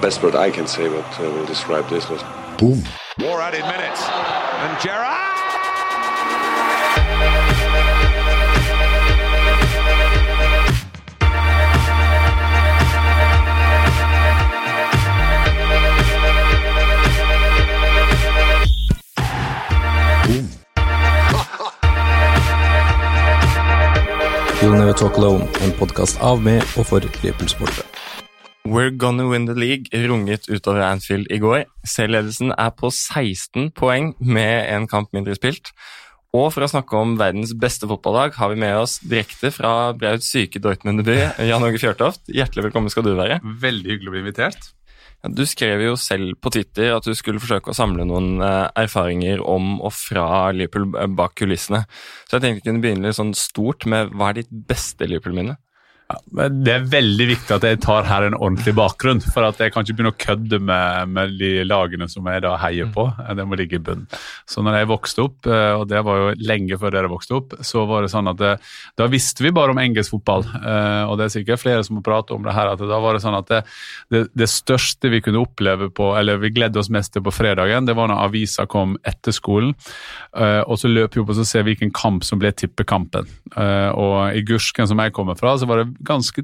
the best word I can say what uh, will describe this was boom. More added minutes. And Gerrard! You'll Never Talk Alone, en podkast av med og for Liverpool-sportere. We're gonna win the league runget utover Anfield i går. Selvledelsen er på 16 poeng med en kamp mindre spilt. Og for å snakke om verdens beste fotballag har vi med oss direkte fra Brauts syke Dortmund-by, Jan Åge Fjørtoft. Hjertelig velkommen skal du være. Veldig hyggelig å bli invitert. Ja, du skrev jo selv på Twitter at du skulle forsøke å samle noen eh, erfaringer om og fra Liverpool eh, bak kulissene. Så jeg tenkte vi kunne begynne litt sånn stort med hva er ditt beste Liverpool-minne? Ja, men det er veldig viktig at jeg tar her en ordentlig bakgrunn. For at jeg kan ikke begynne å kødde med, med de lagene som jeg da heier på. Det må ligge i bunn. Så når jeg vokste opp, eh, og det var jo lenge før dere vokste opp, så var det sånn at det, da visste vi bare om engelsk fotball. Eh, og det er sikkert flere som har pratet om det her, at da var det sånn at det, det, største vi kunne oppleve på, eller vi gledde oss mest til på fredagen, det var når avisa kom etter skolen. Eh, og så løp vi opp og så ser hvilken kamp som ble tippekampen. Og i Gursken som jeg kommer fra, så var det ganske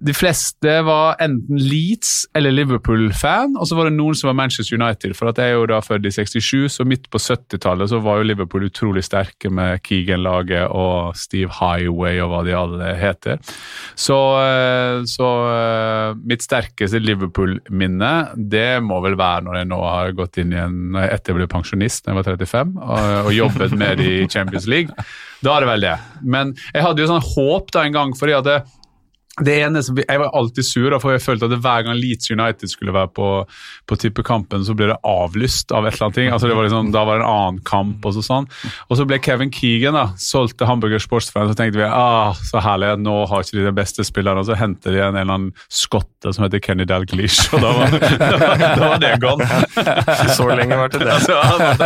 de fleste var enten Leeds eller Liverpool-fan, og så var det noen som var Manchester United. For at jeg er jo da født i 67, så midt på 70-tallet så var jo Liverpool utrolig sterke med Keegan-laget og Steve Highway og hva de alle heter. Så, eh, så eh, mitt sterkeste Liverpool-minne, det må vel være når jeg nå har gått inn igjen etter jeg ble pensjonist da jeg var 35, og, og jobbet med det i Champions League. Da er det vel det. Men jeg hadde jo sånn håp da en gang, fordi at det, det ene som, Jeg var alltid sur, for jeg følte at hver gang Leeds United skulle være på, på tippekampen, så ble det avlyst av et eller annet. ting. Altså det var liksom, Da var det en annen kamp. Og så sånn. Og så ble Kevin Keegan da, solgt til Hamburger Sportsfans, Så tenkte vi ah, så herlig, nå har ikke de den beste spilleren. Og så henter de en, en eller annen skotte som heter Kenny Dalglish, og da var, da var det gone. Så lenge var det det. Altså,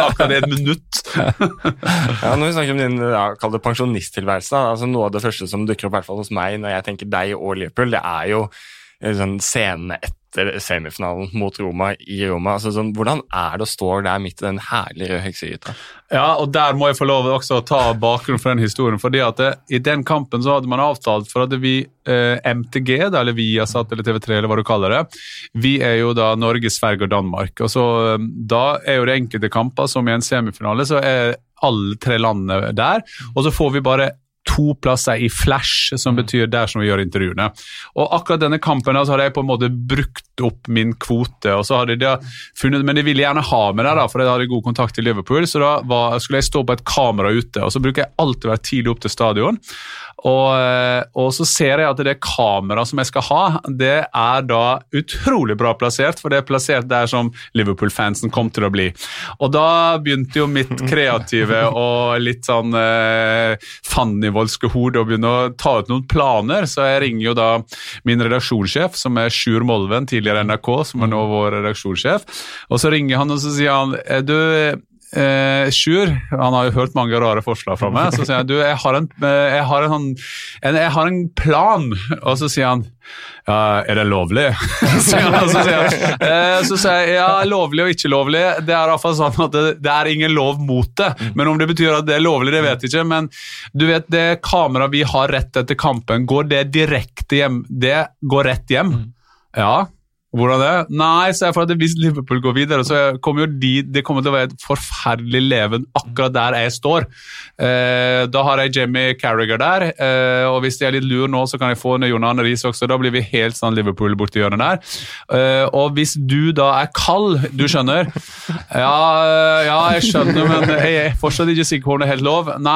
akkurat et minutt. ja, Når vi snakker om din ja, pensjonisttilværelse, altså noe av det første som dukker opp hvert fall hos meg når jeg tenker deg og Liverpool, det er jo sånn, scenene etter semifinalen mot Roma i Roma. Altså, sånn, hvordan er det å stå der midt i den herlige røde heksehytta? Ja, og der må jeg få lov også å ta bakgrunnen for den historien. fordi at det, I den kampen så hadde man avtalt for at vi, eh, MTG, da, eller Viasat eller TV3, eller hva du kaller det, vi er jo da Norge, Sverige og Danmark. og så Da er jo det enkelte kamper, som i en semifinale, så er alle tre landene der. Og så får vi bare to plasser i flash, som betyr der som vi gjør intervjuene. Og akkurat denne kampen altså, har jeg på en måte brukt opp min kvote. og så hadde de funnet, Men de ville gjerne ha med deg da, for jeg hadde god kontakt til Liverpool. Så da var, skulle jeg stå på et kamera ute. og Så bruker jeg alltid å være tidlig opp til stadion. Og, og, så ser jeg at det kameraet som jeg skal ha, det er da utrolig bra plassert, for det er plassert der som Liverpool-fansen kom til å bli. Og da begynte jo mitt kreative og litt sånn eh, fannivoldske hode å begynne å ta ut noen planer, så jeg ringer jo da min redaksjonssjef, som er Sjur Molven, tidligere NRK, som er nå vår redaksjonssjef, og så ringer han og så sier han du Eh, Sjur, han har jo hørt mange rare forslag fra meg. Så sier jeg du, jeg har en, jeg har en, en, jeg har en plan. Og så sier han ja, er det lovlig? så, så, sier han, eh, så sier jeg ja, lovlig og ikke lovlig. Det er iallfall sånn at det, det, er ingen lov mot det. Men om det betyr at det er lovlig, det vet jeg ikke. Men du vet, det kameraet vi har rett etter kampen, går det direkte hjem? Det går rett hjem? Ja. Hvordan det? Nei, så det for at hvis Liverpool går videre, så kommer jo de, det kommer til å være et forferdelig leven akkurat der jeg står. Eh, da har jeg Jamie Carriger der, eh, og hvis de er litt lur nå, så kan jeg få ned John Arne Riis også. Da blir vi helt sånn Liverpool borti hjørnet der. Eh, og hvis du da er kald, du skjønner Ja, ja jeg skjønner, men jeg er fortsatt ikke sikker på om det er helt lov. Nei,